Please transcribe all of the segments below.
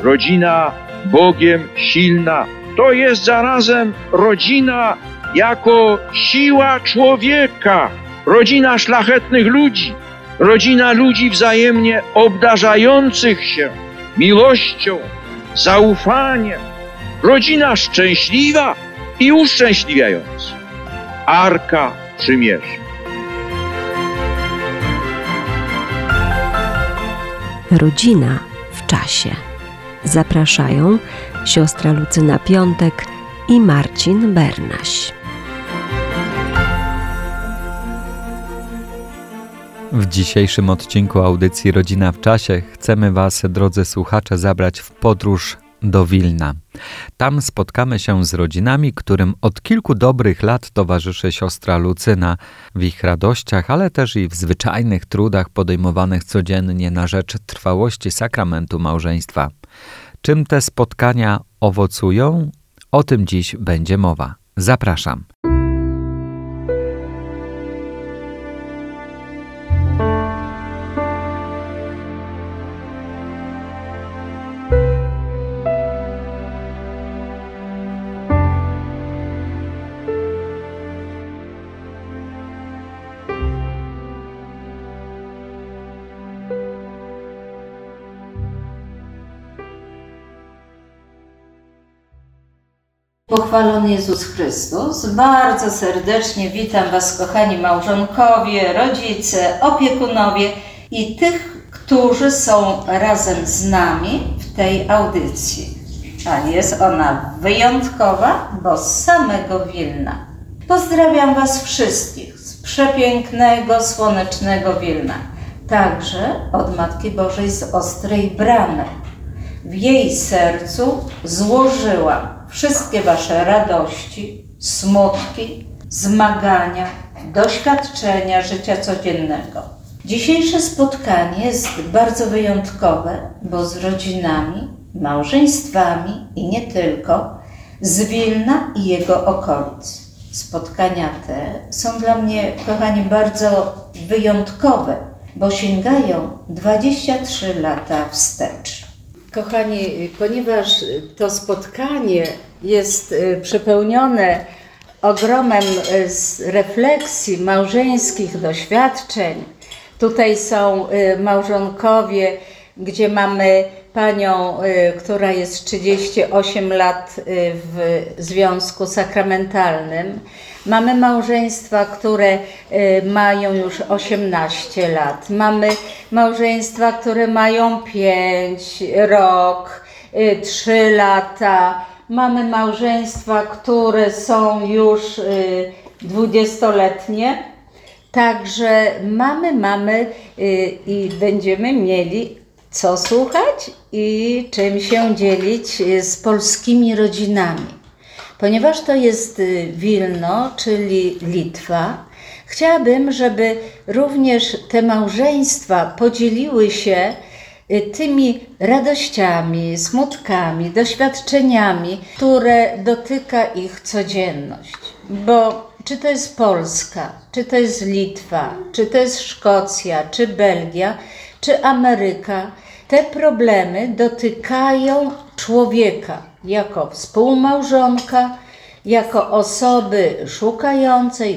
rodzina Bogiem silna. To jest zarazem rodzina jako siła człowieka, rodzina szlachetnych ludzi, rodzina ludzi wzajemnie obdarzających się miłością, zaufaniem, rodzina szczęśliwa i uszczęśliwiająca. Arka Przymierza. Rodzina w czasie. Zapraszają siostra Lucyna Piątek i Marcin Bernaś. W dzisiejszym odcinku audycji Rodzina w Czasie chcemy Was, drodzy słuchacze, zabrać w podróż do Wilna. Tam spotkamy się z rodzinami, którym od kilku dobrych lat towarzyszy siostra Lucyna w ich radościach, ale też i w zwyczajnych trudach podejmowanych codziennie na rzecz trwałości sakramentu małżeństwa. Czym te spotkania owocują? O tym dziś będzie mowa. Zapraszam. Pochwalony Jezus Chrystus. Bardzo serdecznie witam Was, kochani małżonkowie, rodzice, opiekunowie i tych, którzy są razem z nami w tej audycji. A jest ona wyjątkowa, bo z samego Wilna. Pozdrawiam Was wszystkich z przepięknego, słonecznego Wilna. Także od Matki Bożej z Ostrej Bramy. W jej sercu złożyłam wszystkie Wasze radości, smutki, zmagania, doświadczenia życia codziennego. Dzisiejsze spotkanie jest bardzo wyjątkowe, bo z rodzinami, małżeństwami i nie tylko, z Wilna i jego okolic. Spotkania te są dla mnie, kochani, bardzo wyjątkowe, bo sięgają 23 lata wstecz. Kochani, ponieważ to spotkanie jest y, przepełnione ogromem y, refleksji małżeńskich doświadczeń, tutaj są y, małżonkowie, gdzie mamy panią, która jest 38 lat w związku sakramentalnym. Mamy małżeństwa, które mają już 18 lat. Mamy małżeństwa, które mają 5, rok, 3 lata. Mamy małżeństwa, które są już dwudziestoletnie. Także mamy, mamy i będziemy mieli co słuchać i czym się dzielić z polskimi rodzinami. Ponieważ to jest Wilno, czyli Litwa, chciałabym, żeby również te małżeństwa podzieliły się tymi radościami, smutkami, doświadczeniami, które dotyka ich codzienność. Bo czy to jest Polska, czy to jest Litwa, czy to jest Szkocja, czy Belgia, czy Ameryka, te problemy dotykają człowieka jako współmałżonka, jako osoby szukającej,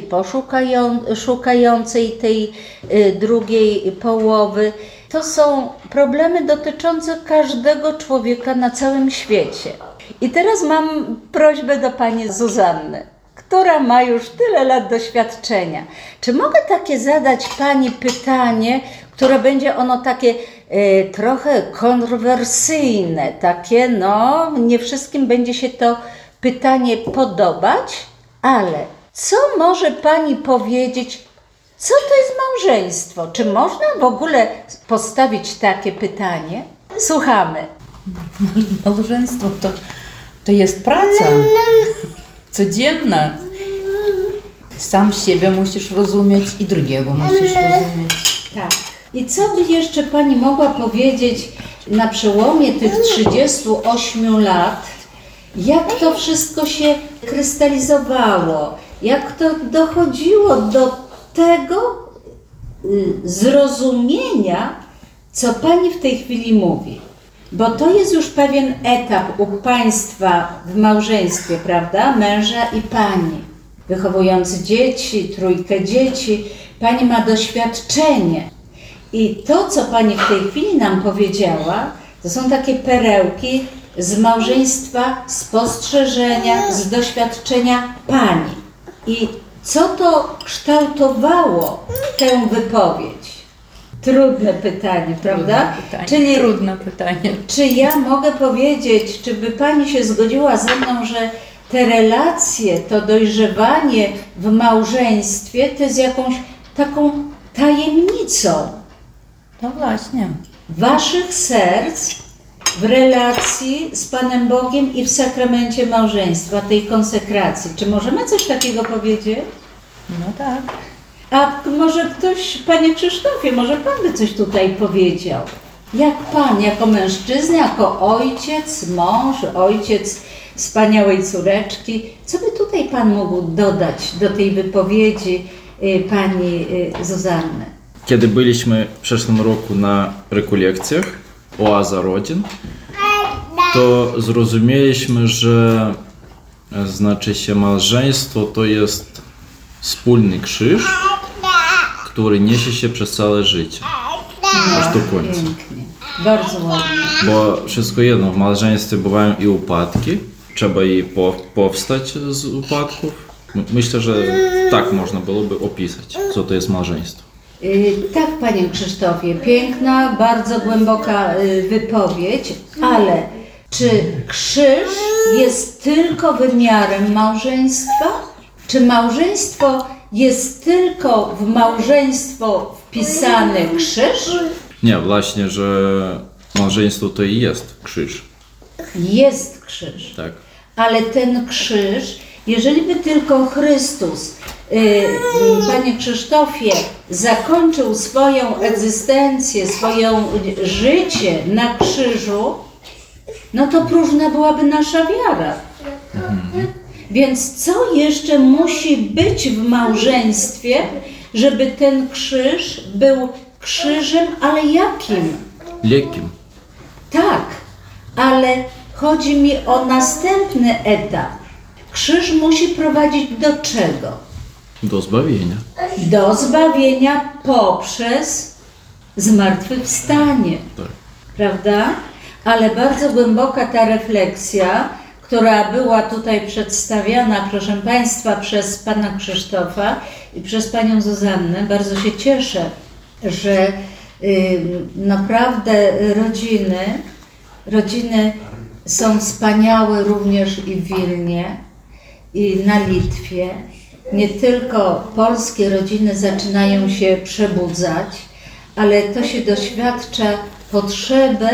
poszukającej tej y, drugiej połowy. To są problemy dotyczące każdego człowieka na całym świecie. I teraz mam prośbę do pani Zuzanny, która ma już tyle lat doświadczenia. Czy mogę takie zadać pani pytanie, które będzie ono takie trochę kontrowersyjne, takie no, nie wszystkim będzie się to pytanie podobać, ale co może pani powiedzieć, co to jest małżeństwo? Czy można w ogóle postawić takie pytanie? Słuchamy. Małżeństwo to, to jest praca codzienna. Sam siebie musisz rozumieć i drugiego musisz rozumieć. Tak. I co by jeszcze Pani mogła powiedzieć na przełomie tych 38 lat, jak to wszystko się krystalizowało, jak to dochodziło do tego y, zrozumienia, co Pani w tej chwili mówi? Bo to jest już pewien etap u Państwa w małżeństwie, prawda? Męża i Pani. Wychowujący dzieci, trójkę dzieci. Pani ma doświadczenie. I to, co Pani w tej chwili nam powiedziała, to są takie perełki z małżeństwa, spostrzeżenia, z doświadczenia Pani. I co to kształtowało tę wypowiedź? Trudne pytanie, prawda? Trudne pytanie. Czyli Trudne pytanie. czy ja mogę powiedzieć, czy by Pani się zgodziła ze mną, że te relacje, to dojrzewanie w małżeństwie to jest jakąś taką tajemnicą No właśnie. Waszych serc w relacji z Panem Bogiem i w sakramencie małżeństwa, tej konsekracji. Czy możemy coś takiego powiedzieć? No tak. A może ktoś, Panie Krzysztofie, może Pan by coś tutaj powiedział? Jak Pan, jako mężczyzna, jako ojciec, mąż, ojciec wspaniałej córeczki, co by tutaj Pan mógł dodać do tej wypowiedzi y, Pani y, Zuzanny? Kiedy byliśmy w przeszłym roku na rekolekcjach Oaza Rodzin, to zrozumieliśmy, że e, znaczy się małżeństwo to jest wspólny krzyż, który niesie się przez całe życie, aż do końca. Bardzo ładnie. Bo wszystko jedno, w małżeństwie bywają i upadki, trzeba i po, powstać z upadków. My- Myślę, że tak można byłoby opisać, co to jest małżeństwo. Y, Tak, Panie Krzysztofie, piękna, bardzo głęboka y, wypowiedź, ale czy krzyż jest tylko wymiarem małżeństwa? Czy małżeństwo jest tylko w małżeństwo wpisany krzyż? Nie, właśnie, że małżeństwo to i jest krzyż, Jest krzyż. tak? Ale ten krzyż, jeżeli by tylko Chrystus, y, Panie Krzysztofie, zakończył swoją egzystencję, swoje życie na krzyżu, no to próżna byłaby nasza wiara. Więc co jeszcze musi być w małżeństwie, żeby ten krzyż był krzyżem, ale jakim? Lekkim. Tak, ale chodzi mi o następny etap. Krzyż musi prowadzić do czego? Do zbawienia. Do zbawienia poprzez zmartwychwstanie, Tak. prawda? Ale bardzo głęboka ta refleksja, która była tutaj przedstawiana, proszę Państwa, przez Pana Krzysztofa i przez Panią Zuzannę. Bardzo się cieszę, że y, naprawdę rodziny, rodziny są wspaniałe również i w Wilnie, i na Litwie. Nie tylko polskie rodziny zaczynają się przebudzać, ale to się doświadcza potrzeby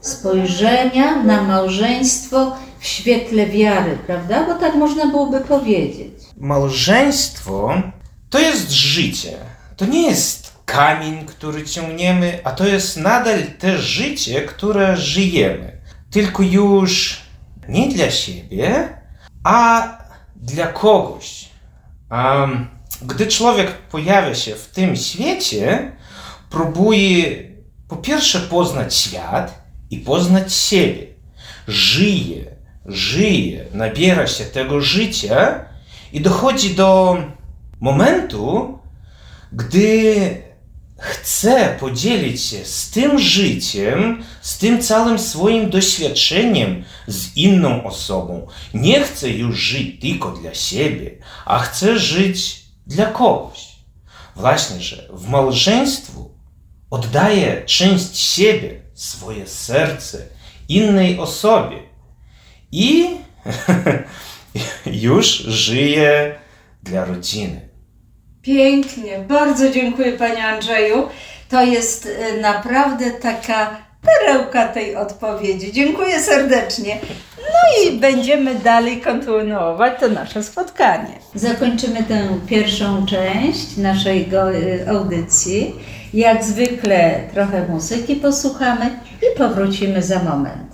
spojrzenia na małżeństwo w świetle wiary, prawda? Bo tak można byłoby powiedzieć. Małżeństwo to jest życie. To nie jest kamień, który ciągniemy, a to jest nadal te życie, które żyjemy. Tylko już nie dla siebie, a dla kogoś. Am, gdy człowiek pojawia się w tym świecie, próbuje po pierwsze poznać świat i poznać siebie. Żyje, żyje, nabiera się tego życia i dochodzi do momentu, gdy chce podzielić się z tym życiem, z tym całym swoim doświadczeniem z inną osobą. Nie chce już żyć tylko dla siebie, a chce żyć dla kogoś. Właśnie, że w małżeństwu oddaje część siebie, swoje serce innej osobie i już żyje dla rodziny. Pięknie, bardzo dziękuję Panie Andrzeju. To jest e, naprawdę taka perełka tej odpowiedzi. Dziękuję serdecznie. No i będziemy dalej kontynuować to nasze spotkanie. Zakończymy tę pierwszą część naszej e, audycji. Jak zwykle trochę muzyki posłuchamy i powrócimy za moment.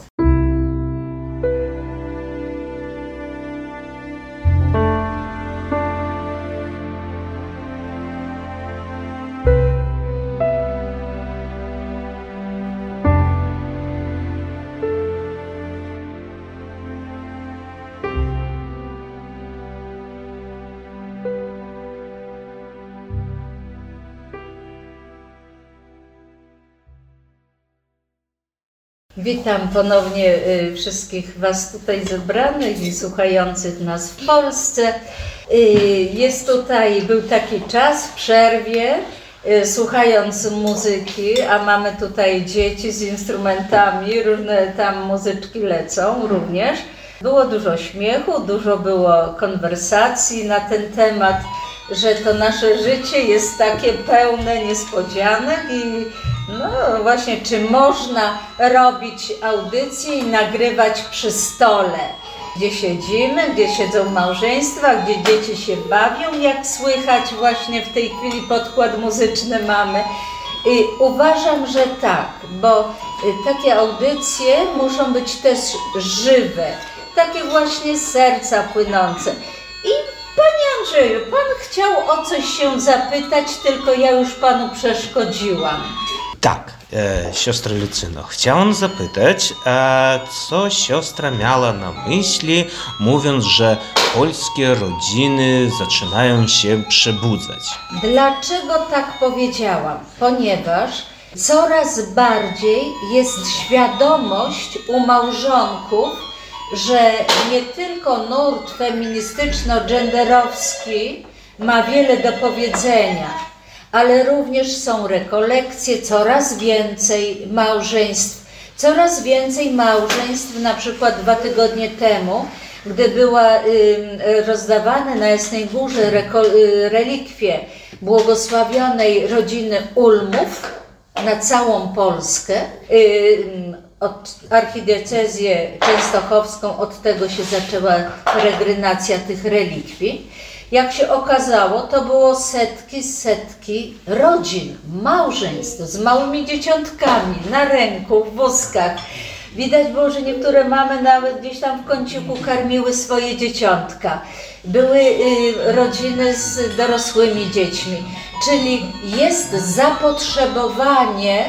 Witam ponownie y, wszystkich Was tutaj zebranych i słuchających nas w Polsce. Y, Jest tutaj, był taki czas w przerwie, y, słuchając muzyki, a mamy tutaj dzieci z instrumentami, różne tam muzyczki lecą również. Było dużo śmiechu, dużo było konwersacji na ten temat, że to nasze życie jest takie pełne niespodzianek i no właśnie, czy można robić audycje i nagrywać przy stole, gdzie siedzimy, gdzie siedzą małżeństwa, gdzie dzieci się bawią, jak słychać właśnie w tej chwili podkład muzyczny mamy. I uważam, że tak, bo takie audycje muszą być też żywe, takie właśnie serca płynące. I Panie Andrzeju, Pan chciał o coś się zapytać, tylko ja już Panu przeszkodziłam. Tak, e, siostra Lucyno, chciałem zapytać, e, co siostra miała na myśli, mówiąc, że polskie rodziny zaczynają się przebudzać? Dlaczego tak powiedziałam? Ponieważ coraz bardziej jest świadomość u małżonków, że nie tylko nurt feministyczno-genderowski ma wiele do powiedzenia, ale również są rekolekcje, coraz więcej małżeństw, coraz więcej małżeństw, na przykład dwa tygodnie temu, gdy była rozdawane na Jasnej Górze y, relikwie błogosławionej rodziny Ulmów na całą Polskę, ym, od archidiecezję częstochowską, od tego się zaczęła peregrinacja tych relikwii. Jak się okazało, to było setki, setki rodzin, małżeństw z małymi dzieciątkami na ręku, w wózkach. Widać było, że niektóre mamy nawet gdzieś tam w kąciku karmiły swoje dzieciątka. Były y, rodziny z dorosłymi dziećmi, czyli jest zapotrzebowanie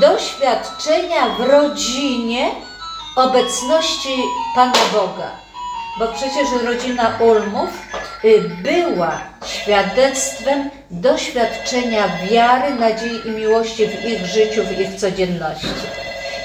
doświadczenia w rodzinie obecności Pana Boga. Bo przecież rodzina Ulmów była świadectwem doświadczenia wiary, nadziei i miłości w ich życiu, w ich codzienności.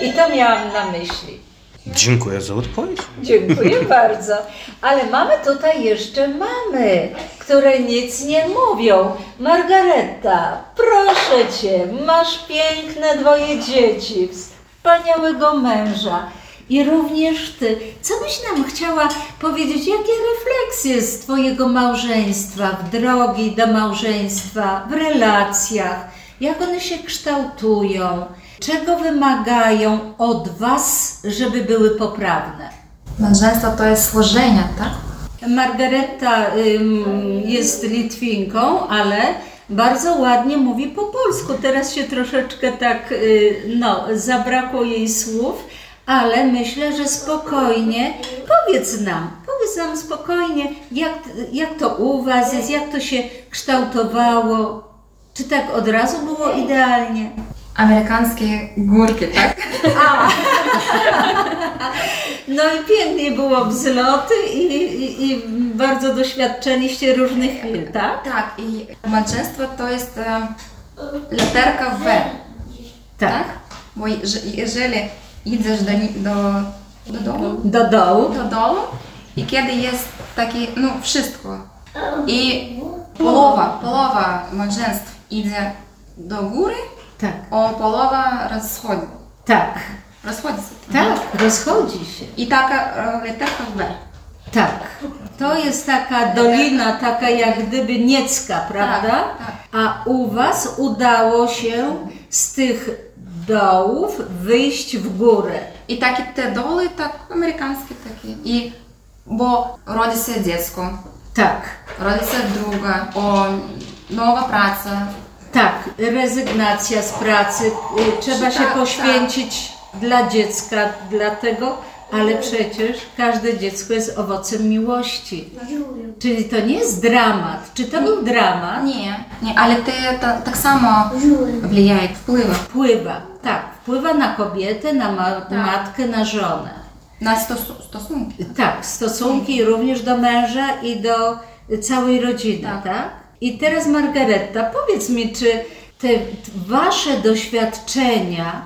I to miałam na myśli. Dziękuję za odpowiedź. Dziękuję bardzo. Ale mamy tutaj jeszcze mamy, które nic nie mówią. Margareta, proszę cię, masz piękne dwoje dzieci, wspaniałego męża. I również ty, co byś nam chciała powiedzieć, jakie refleksje z twojego małżeństwa, w drogi do małżeństwa, w relacjach, jak one się kształtują, czego wymagają od was, żeby były poprawne? Małżeństwo to jest złożenie, tak? Margareta ym, jest Litwinką, ale bardzo ładnie mówi po polsku. Teraz się troszeczkę tak, y, no, zabrakło jej słów, ale myślę, że spokojnie powiedz nam, powiedz nam spokojnie, jak, jak to u Was jest, jak to się kształtowało. Czy tak od razu było idealnie? Amerykańskie górki, tak? No i pięknie było wzloty i, i, i bardzo doświadczyliście różnych chwil, tak? Tak, i małżeństwo to jest e, literka W, Tak. bo jeże- jeżeli idziesz do, ni- do, do domu, Do dołu. do domu i kiedy jest takie, no wszystko i połowa, połowa małżeństw idzie do góry, Tak. a połowa rozchodzi, Tak. rozchodzi się. Tak, rozchodzi się. I taka e, literka W. Tak. To jest taka dolina, taka jak gdyby niecka, prawda? tak. A u Was udało się z tych dołów wyjść w górę. I takie te doły, tak amerykańskie takie. I bo rodzi się dziecko. Tak. Rodzi się druga, o, nowa praca. Tak, rezygnacja z pracy. Y, Trzeba się tak, poświęcić tak. dla dziecka, dlatego, ale przecież każde dziecko jest owocem miłości. No, Czyli to nie jest dramat. Czy to był dramat? Nie, nie ale to, tak samo wpływa. Wpływa wpływa na kobietę, na ma- matkę, na żonę. na stos- stosunki. Tak, stosunki również do męża i do całej rodziny, tak. Tak. I teraz Margareta, powiedz mi, czy te wasze doświadczenia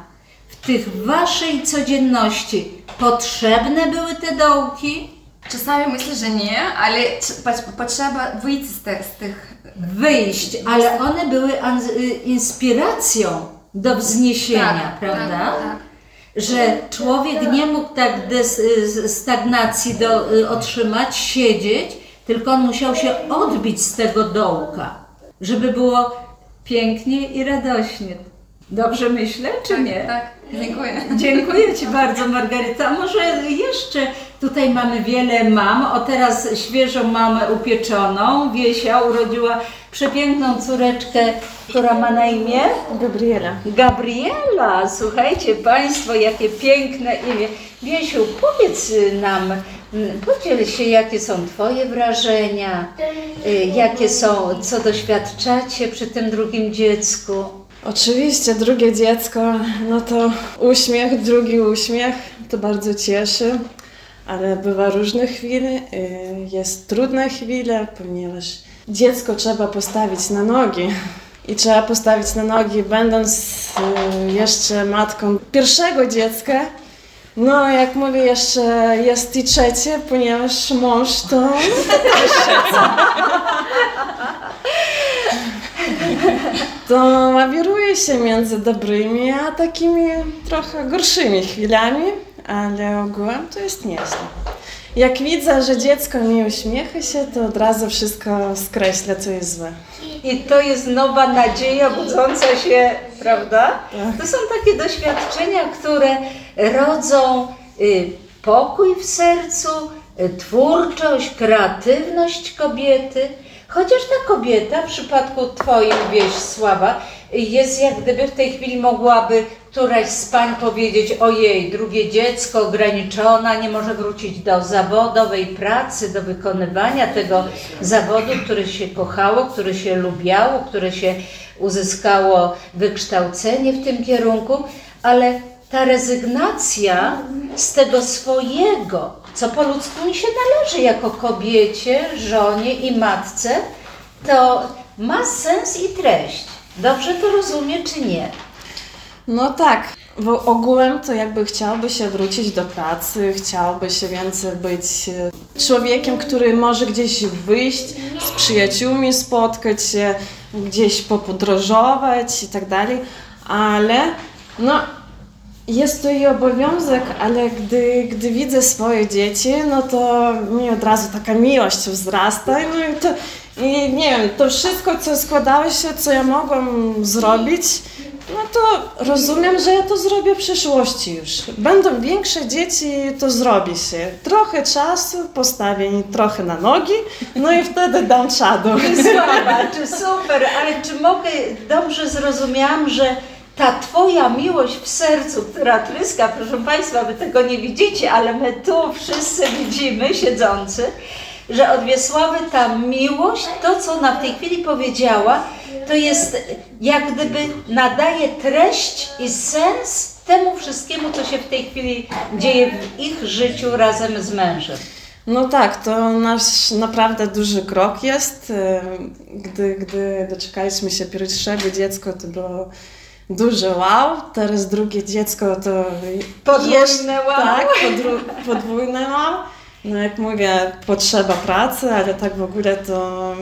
w tych waszej codzienności potrzebne były te dołki? Czasami myślę, że nie, ale trz- po- potrzeba wyjść z, te, z tych... Wyjść, ale one były y, inspiracją do wzniesienia, Tak, prawda? tak, tak. Że człowiek nie mógł tak y, stagnacji do, y, otrzymać, siedzieć, tylko on musiał się odbić z tego dołka, żeby było pięknie i radośnie. Dobrze myślę, czy nie? Tak, dziękuję. Dziękuję Ci bardzo, Margaryta. Może jeszcze tutaj mamy wiele mam. O teraz świeżą mamę upieczoną. Wiesia urodziła przepiękną córeczkę, która ma na imię Gabriela. Gabriela. Słuchajcie Państwo, jakie piękne imię. Wiesiu, powiedz nam, podziel się, jakie są Twoje wrażenia, y, jakie są, co doświadczacie przy tym drugim dziecku. Oczywiście drugie dziecko, no to uśmiech, drugi uśmiech, to bardzo cieszy, ale bywa różne chwile, y, jest trudne chwile, ponieważ dziecko trzeba postawić na nogi. I trzeba postawić na nogi, będąc y, jeszcze matką pierwszego dziecka. No, jak mówię, jeszcze jest i trzecie, ponieważ mąż to to ławiruje się między dobrymi a takimi trochę gorszymi chwilami, ale ogółem to jest nieźle. Jak widzę, że dziecko nie uśmiecha się, to od razu wszystko skreślę, co jest złe. I to jest nowa nadzieja budząca się, prawda? To są takie doświadczenia, które rodzą y, pokój w sercu, y, twórczość, kreatywność kobiety. Chociaż ta kobieta, w przypadku Twoim wieś Sława, jest jak gdyby w tej chwili mogłaby któraś z pań powiedzieć, ojej, drugie dziecko ograniczona, nie może wrócić do zawodowej pracy, do wykonywania tego zawodu, który się kochało, który się lubiało, które się uzyskało wykształcenie w tym kierunku, ale ta rezygnacja z tego swojego, co po ludzku mi się należy jako kobiecie, żonie i matce, to ma sens i treść. Dobrze to rozumie, czy nie? No tak, bo ogółem to jakby chciałby się wrócić do pracy, chciałby się więcej być e, człowiekiem, który może gdzieś wyjść z przyjaciółmi, spotkać się, gdzieś popodróżować i tak dalej, ale no jest to jej obowiązek, ale gdy, gdy widzę swoje dzieci, no to mi od razu taka miłość wzrasta. No i to, i nie wiem, to wszystko, co składało się, co ja mogłam zrobić, no to rozumiem, że ja to zrobię w przyszłości już. Będą większe dzieci, to zrobi się. Trochę czasu, postawię trochę na nogi, no i wtedy dam czadu. Słaba, czy super, ale czy mogę, dobrze zrozumiałam, że ta Twoja miłość w sercu, która tryska, proszę Państwa, Wy tego nie widzicie, ale my tu wszyscy widzimy, siedzący, że od Wiesławy ta miłość, to co ona w tej chwili powiedziała, to jest jak gdyby nadaje treść i sens temu wszystkiemu, co się w tej chwili dzieje w ich życiu razem z mężem. No tak, to nasz naprawdę duży krok jest. Gdy, gdy doczekaliśmy się pierwszego dziecka, to było duże wow. Teraz drugie dziecko to Podwójne jeszcze- wow. Tak, podru- podwójne wow. No jak mówię, potrzeba pracy, ale tak w ogóle to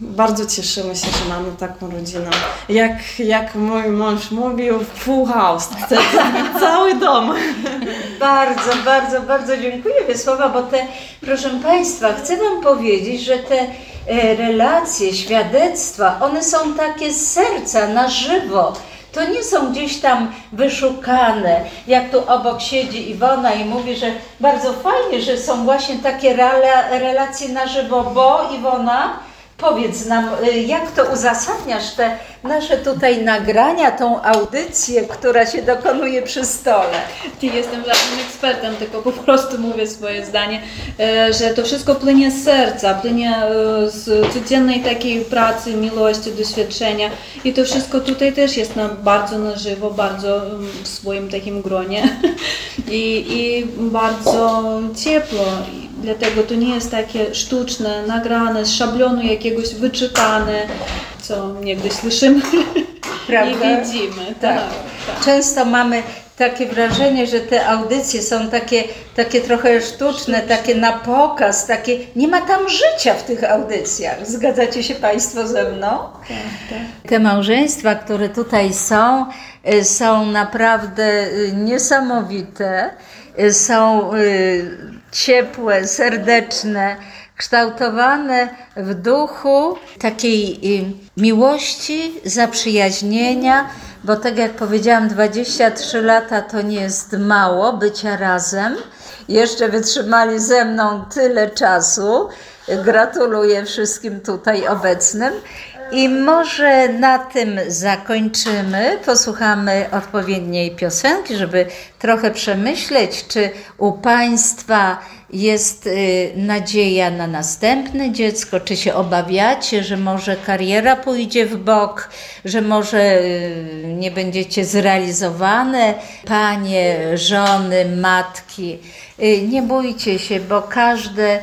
bardzo cieszymy się, że mamy taką rodzinę. Jak, jak mój mąż mówił, full house, cały dom. Bardzo, bardzo, bardzo dziękuję Wiesława, bo te, proszę Państwa, chcę Wam powiedzieć, że te e, relacje, świadectwa, one są takie z serca, na żywo. To nie są gdzieś tam wyszukane, jak tu obok siedzi Iwona i mówi, że bardzo fajnie, że są właśnie takie rela, relacje na żywo, bo Iwona, powiedz nam, y, jak to uzasadniasz te nasze tutaj nagrania, tą audycję, która się dokonuje przy stole? Nie jestem żadnym ekspertem, tylko po prostu mówię swoje zdanie, e, że to wszystko płynie z serca, płynie e, z codziennej takiej pracy, miłości, doświadczenia i to wszystko tutaj też jest na, bardzo na żywo, bardzo mm, w swoim takim gronie i, i bardzo ciepło. Dlatego to nie jest takie sztuczne, nagrane, z szablonu jakiegoś wyczytane, co niegdyś słyszymy Prawda? i widzimy. Tak. Tak, tak. Często mamy takie wrażenie, że te audycje są takie, takie trochę sztuczne, takie na pokaz, takie nie ma tam życia w tych audycjach. Zgadzacie się Państwo ze mną? Te małżeństwa, które tutaj są, y, są naprawdę y, niesamowite, y, są ciepłe, serdeczne, kształtowane w duchu takiej y, miłości, zaprzyjaźnienia, bo tak jak powiedziałam, 23 lata to nie jest mało bycia razem. Jeszcze wytrzymali ze mną tyle czasu. Gratuluję wszystkim tutaj obecnym. I może na tym zakończymy. Posłuchamy odpowiedniej piosenki, żeby trochę przemyśleć, czy u Państwa jest y, nadzieja na następne dziecko, czy się obawiacie, że może kariera pójdzie w bok, że może y, nie będziecie zrealizowane, panie, żony, matki. Y, Nie bójcie się, bo każde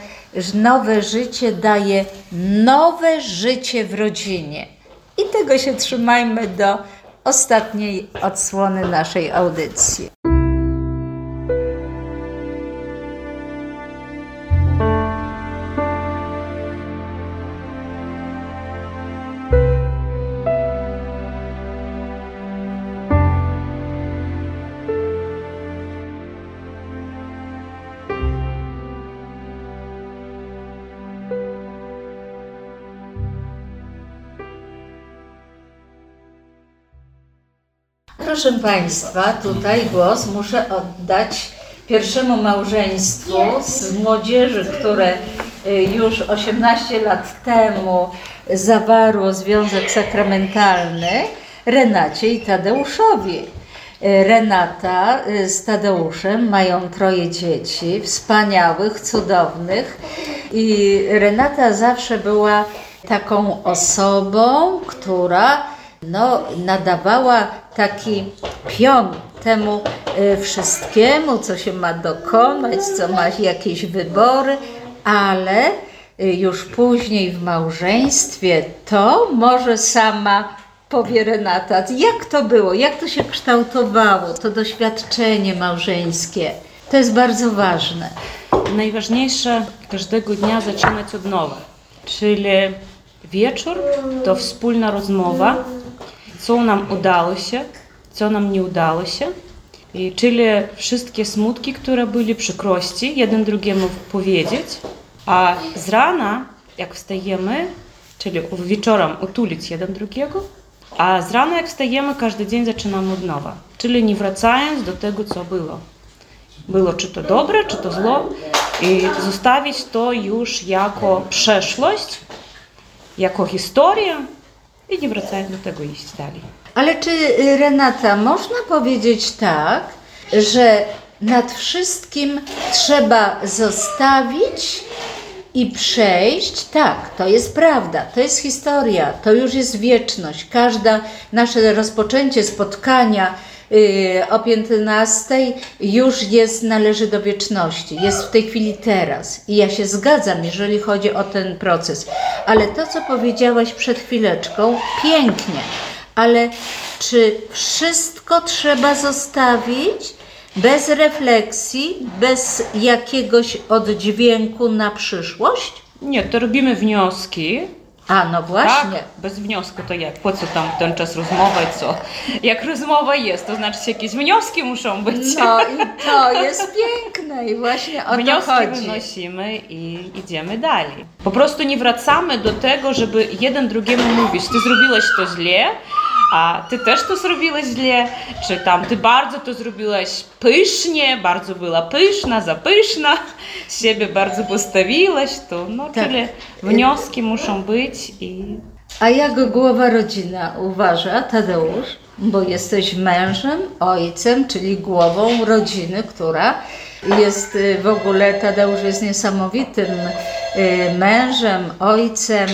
nowe życie daje nowe życie w rodzinie. I tego się trzymajmy do ostatniej odsłony naszej audycji. Proszę Państwa, tutaj głos muszę oddać pierwszemu małżeństwu z młodzieży, które y, już 18 lat temu zawarło związek sakramentalny, Renacie i Tadeuszowi. Y, Renata y, z Tadeuszem mają troje dzieci, wspaniałych, cudownych. I Renata zawsze była taką osobą, która no, nadawała taki pion temu y, wszystkiemu, co się ma dokonać, co ma jakieś wybory, ale y, już później w małżeństwie to może sama powie Renata, jak to było, jak to się kształtowało, to doświadczenie małżeńskie. To jest bardzo ważne. Najważniejsze każdego dnia zaczynać od nowa, czyli wieczór to wspólna rozmowa, co nam udało się, co nam nie udało się, i czyli wszystkie smutki, które były, przykrości, jeden drugiemu powiedzieć, a z rana, jak wstajemy, czyli wieczorem utulić jeden drugiego, a z rana, jak wstajemy, każdy dzień zaczynamy od nowa, czyli nie wracając do tego, co było. Było czy to dobre, czy to zło, i zostawić to już jako przeszłość, jako historię i nie wracając do tego iść dalej. Ale czy y, Renata, można powiedzieć tak, że nad wszystkim trzeba zostawić i przejść? Tak, to jest prawda, to jest historia, to już jest wieczność. Każde nasze rozpoczęcie spotkania o 15 już jest, należy do wieczności, jest w tej chwili teraz. I ja się zgadzam, jeżeli chodzi o ten proces. Ale to, co powiedziałaś przed chwileczką, pięknie. Ale czy wszystko trzeba zostawić bez refleksji, bez jakiegoś oddźwięku na przyszłość? Nie, to robimy wnioski. A, no właśnie. Tak, bez wniosku to jak? Po co tam ten czas rozmowa i co? Jak rozmowa jest, to znaczy jakieś wnioski muszą być. No i to jest piękne i właśnie o to Wnioski chodzi. wynosimy i idziemy dalej. Po prostu nie wracamy do tego, żeby jeden drugiemu mówić, ty zrobiłeś to źle, a ty też to zrobiłeś źle, czy tam ty bardzo to zrobiłaś pysznie, bardzo była pyszna, za pyszna, siebie bardzo postawiłaś, to no, Tak. czyli wnioski muszą być i A jak głowa rodzina uważa, Tadeusz? Bo jesteś mężem, ojcem, czyli głową rodziny, która jest y, w ogóle, Tadeusz jest niesamowitym y, mężem, ojcem.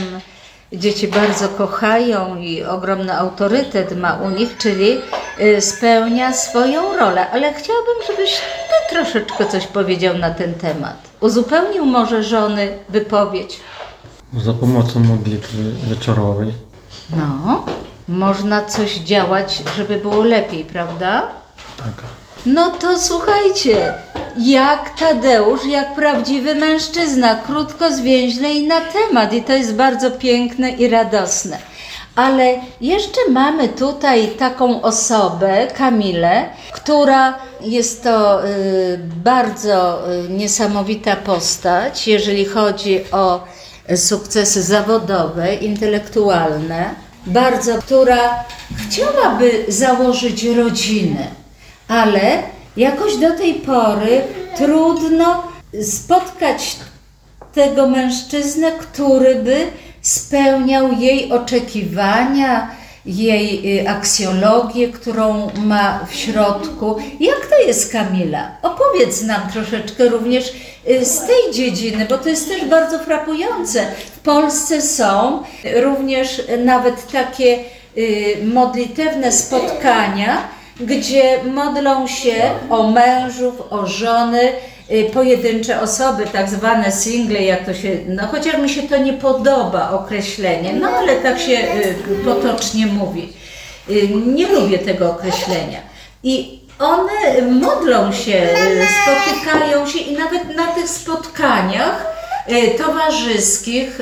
Dzieci bardzo kochają i ogromny autorytet ma u nich, czyli y, spełnia swoją rolę. Ale chciałabym, żebyś ty troszeczkę coś powiedział na ten temat. Uzupełnił może żony wypowiedź. Za pomocą modlitwy wieczorowej. No, można coś działać, żeby było lepiej, prawda? Tak. No to słuchajcie, jak Tadeusz, jak prawdziwy mężczyzna, krótko, zwięźle i na temat. I to jest bardzo piękne i radosne. Ale jeszcze mamy tutaj taką osobę, Kamilę, która jest to y, bardzo y, niesamowita postać, jeżeli chodzi o sukcesy zawodowe, intelektualne, bardzo, która chciałaby założyć rodzinę, ale jakoś do tej pory trudno spotkać tego mężczyznę, który by spełniał jej oczekiwania, jej y, aksjologię, którą ma w środku. Jak to jest, Kamila? Opowiedz nam troszeczkę również y, z tej dziedziny, bo to jest też bardzo frapujące. W Polsce są również nawet takie y, modlitewne spotkania, gdzie modlą się o mężów, o żony, y, pojedyncze osoby, tak zwane single, jak to się, no chociaż mi się to nie podoba określenie, no ale tak się y, potocznie mówi. Y, Nie lubię tego określenia. I one modlą się, spotykają się i nawet na tych spotkaniach towarzyskich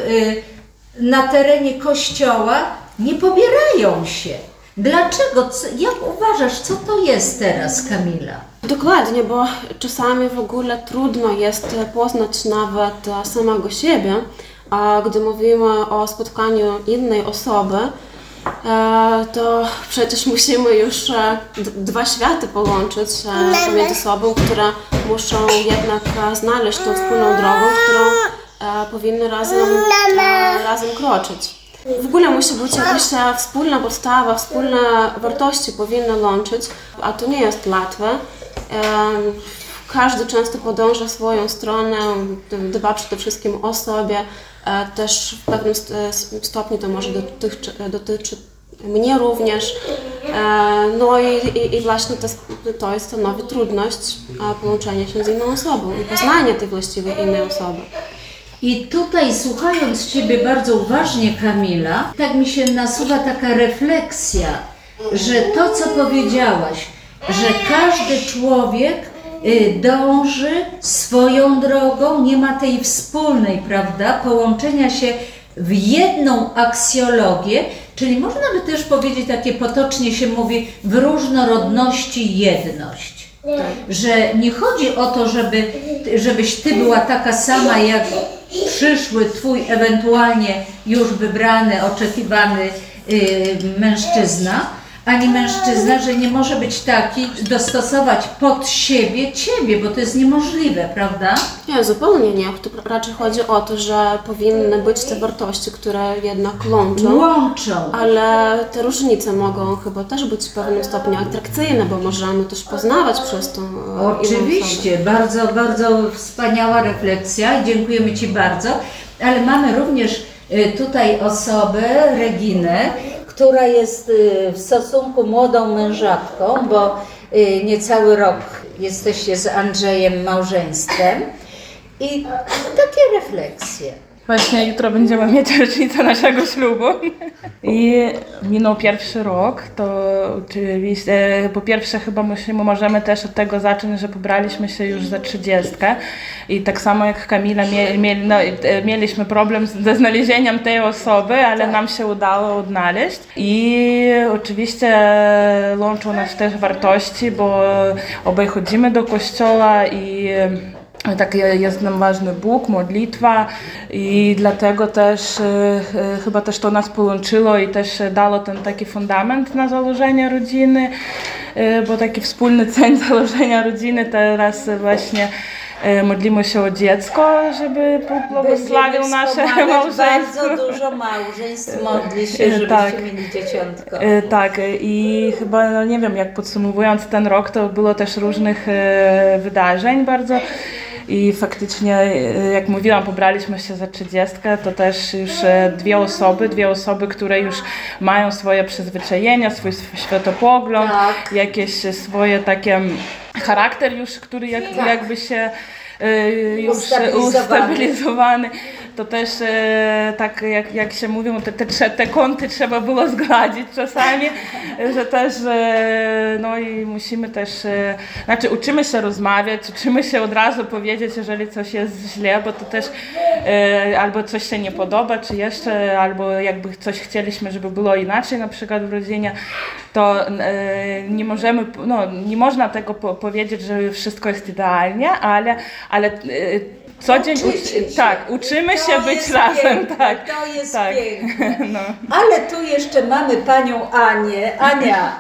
na terenie kościoła nie pobierają się. Dlaczego? Co- Jak uważasz, co to jest teraz, Kamila? Dokładnie, bo czasami w ogóle trudno jest poznać nawet e, samego siebie, a gdy mówimy o spotkaniu innej osoby, e, to przecież musimy już e, dwa światy połączyć pomiędzy sobą, które muszą jednak znaleźć tą wspólną drogą, którą powinny razem, razem kroczyć. W ogóle musi być jakaś wspólna podstawa, wspólne wartości powinny łączyć, a to nie jest łatwe. Każdy często podąża swoją stronę, dba przede wszystkim o sobie. E, Też w pewnym e, stopniu to może dotyczy, dotyczy mnie również. E, No i, i, i właśnie to, to stanowi trudność połączenia się z inną osobą i poznania tej właściwej innej osoby. I tutaj słuchając Ciebie bardzo uważnie, Kamila, tak mi się nasuwa taka refleksja, że to, co powiedziałaś, że każdy człowiek y, dąży swoją drogą, nie ma tej wspólnej, prawda, połączenia się w jedną aksjologię, czyli można by też powiedzieć, takie potocznie się mówi, w różnorodności jedność. Że nie chodzi o to, żeby, żebyś ty była taka sama jak przyszły twój ewentualnie już wybrany, oczekiwany y, mężczyzna, ani mężczyzna, że nie może być taki, dostosować pod siebie ciebie, bo to jest niemożliwe, prawda? Nie, zupełnie nie. Tu raczej chodzi o to, że powinny być te wartości, które jednak łączą. Łączą. Ale te różnice mogą chyba też być w pewnym stopniu atrakcyjne, bo możemy też poznawać przez to e, Oczywiście, bardzo, bardzo wspaniała refleksja. Dziękujemy Ci bardzo. Ale mamy również y, tutaj osobę, Reginę, która jest y, w stosunku młodą mężatką, bo y, niecały rok jesteście z Andrzejem małżeństwem. I takie refleksje. Właśnie jutro będziemy mieć rocznicę naszego ślubu. I minął pierwszy rok, to oczywiście, po pierwsze chyba musimy, możemy też od tego zacząć, że pobraliśmy się już za trzydziestkę. I tak samo jak Kamila mie, mie, no, e, mieliśmy problem ze znalezieniem tej osoby, ale nam się udało odnaleźć. I oczywiście łączą nas też wartości, bo obaj chodzimy do kościoła i tak jest nam ważny Bóg, modlitwa i dlatego też e, e, chyba też to nas połączyło i też dało ten taki fundament na założenie rodziny, e, bo taki wspólny cel założenia rodziny teraz właśnie modlimy się o dziecko, żeby błogosławił nasze małżeństwo. Bardzo dużo małżeństw modli się, żebyście tak. mieli dzieciątko. Tak, i chyba, no nie wiem, jak podsumowując ten rok, to było też różnych wydarzeń bardzo. I faktycznie, e, jak mówiłam, pobraliśmy się za trzydziestkę, to też już e, dwie osoby, dwie osoby, które już mają swoje przyzwyczajenia, swój sw- światopogląd, jakieś swoje takie mm, charakter już, który jak, Tak. jakby się e, już Ustabilizowany. ustabilizowany. To też e, tak jak, jak się mówią, te, te, te kąty trzeba było zgładzić czasami, że też e, no i musimy też, e, znaczy uczymy się rozmawiać, uczymy się od razu powiedzieć, jeżeli coś jest źle, bo to też e, albo coś się nie podoba, czy jeszcze, albo jakby coś chcieliśmy, żeby było inaczej na przykład w rodzinie, to e, nie możemy, no nie można tego po, powiedzieć, że wszystko jest idealnie, ale, ale e, co dzień uczy, się. tak, uczymy To się być jest razem, piękne, tak. To jest tak. piękne. No. Ale tu jeszcze mamy panią Anię. Ania,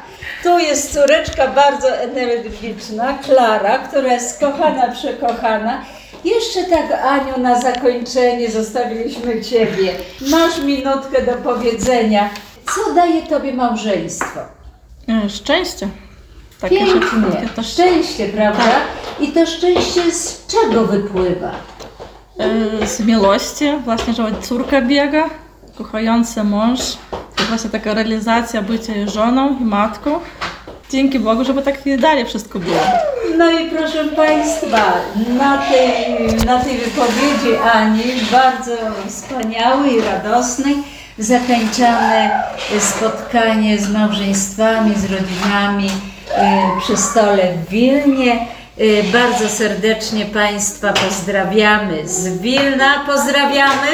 tu jest córeczka bardzo energiczna, Klara, która jest kochana, przekochana. Jeszcze tak, Aniu, na zakończenie zostawiliśmy Ciebie. Masz minutkę do powiedzenia. Co daje Tobie małżeństwo? E, Szczęście. Takie Pięknie. też- Szczęście, prawda? I to szczęście z czego wypływa? E, Z miłości, właśnie, że córka biega, kochający mąż, to właśnie taka realizacja bycia i żoną i matką. Dzięki Bogu, żeby tak i dalej wszystko było. No i proszę Państwa, na tej, na tej wypowiedzi Ani, bardzo wspaniałej i radosnej, zakończamy spotkanie z małżeństwami, z rodzinami y, przy stole w Wilnie. Y, Bardzo serdecznie Państwa pozdrawiamy z Wilna. Pozdrawiamy?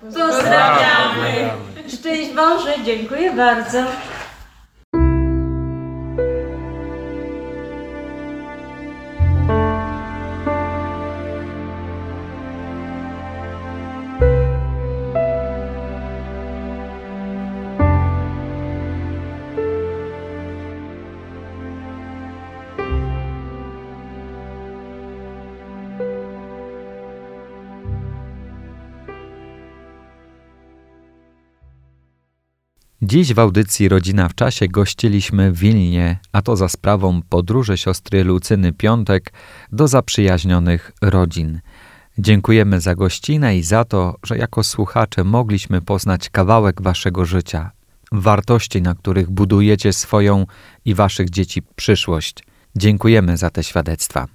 Pozdrawiamy. Szczęść Boże, dziękuję bardzo. Dziś w audycji Rodzina w czasie gościliśmy w Wilnie, a to za sprawą podróży siostry Lucyny Piątek do zaprzyjaźnionych rodzin. Dziękujemy za gościnę i za to, że jako słuchacze mogliśmy poznać kawałek waszego życia, wartości, na których budujecie swoją i waszych dzieci przyszłość. Dziękujemy za te świadectwa.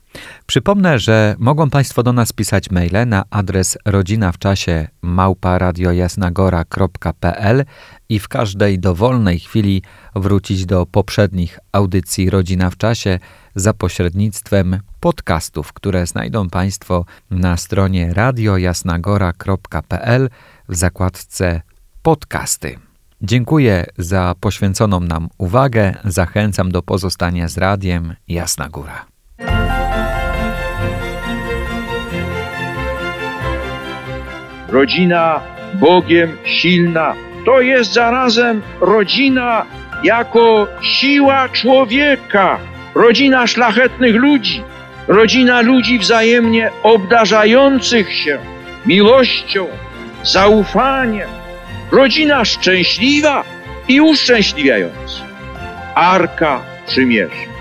Przypomnę, że mogą Państwo do nas pisać maile na adres rodzina w czasie małparadiojasnagora.pl i w każdej dowolnej chwili wrócić do poprzednich audycji Rodzina w czasie za pośrednictwem podcastów, które znajdą Państwo na stronie radiojasnagora.pl w zakładce podcasty. Dziękuję za poświęconą nam uwagę. Zachęcam do pozostania z radiem Jasna Góra. rodzina Bogiem silna. To jest zarazem rodzina jako siła człowieka, rodzina szlachetnych ludzi, rodzina ludzi wzajemnie obdarzających się miłością, zaufaniem, rodzina szczęśliwa i uszczęśliwiająca. Arka Przymierza.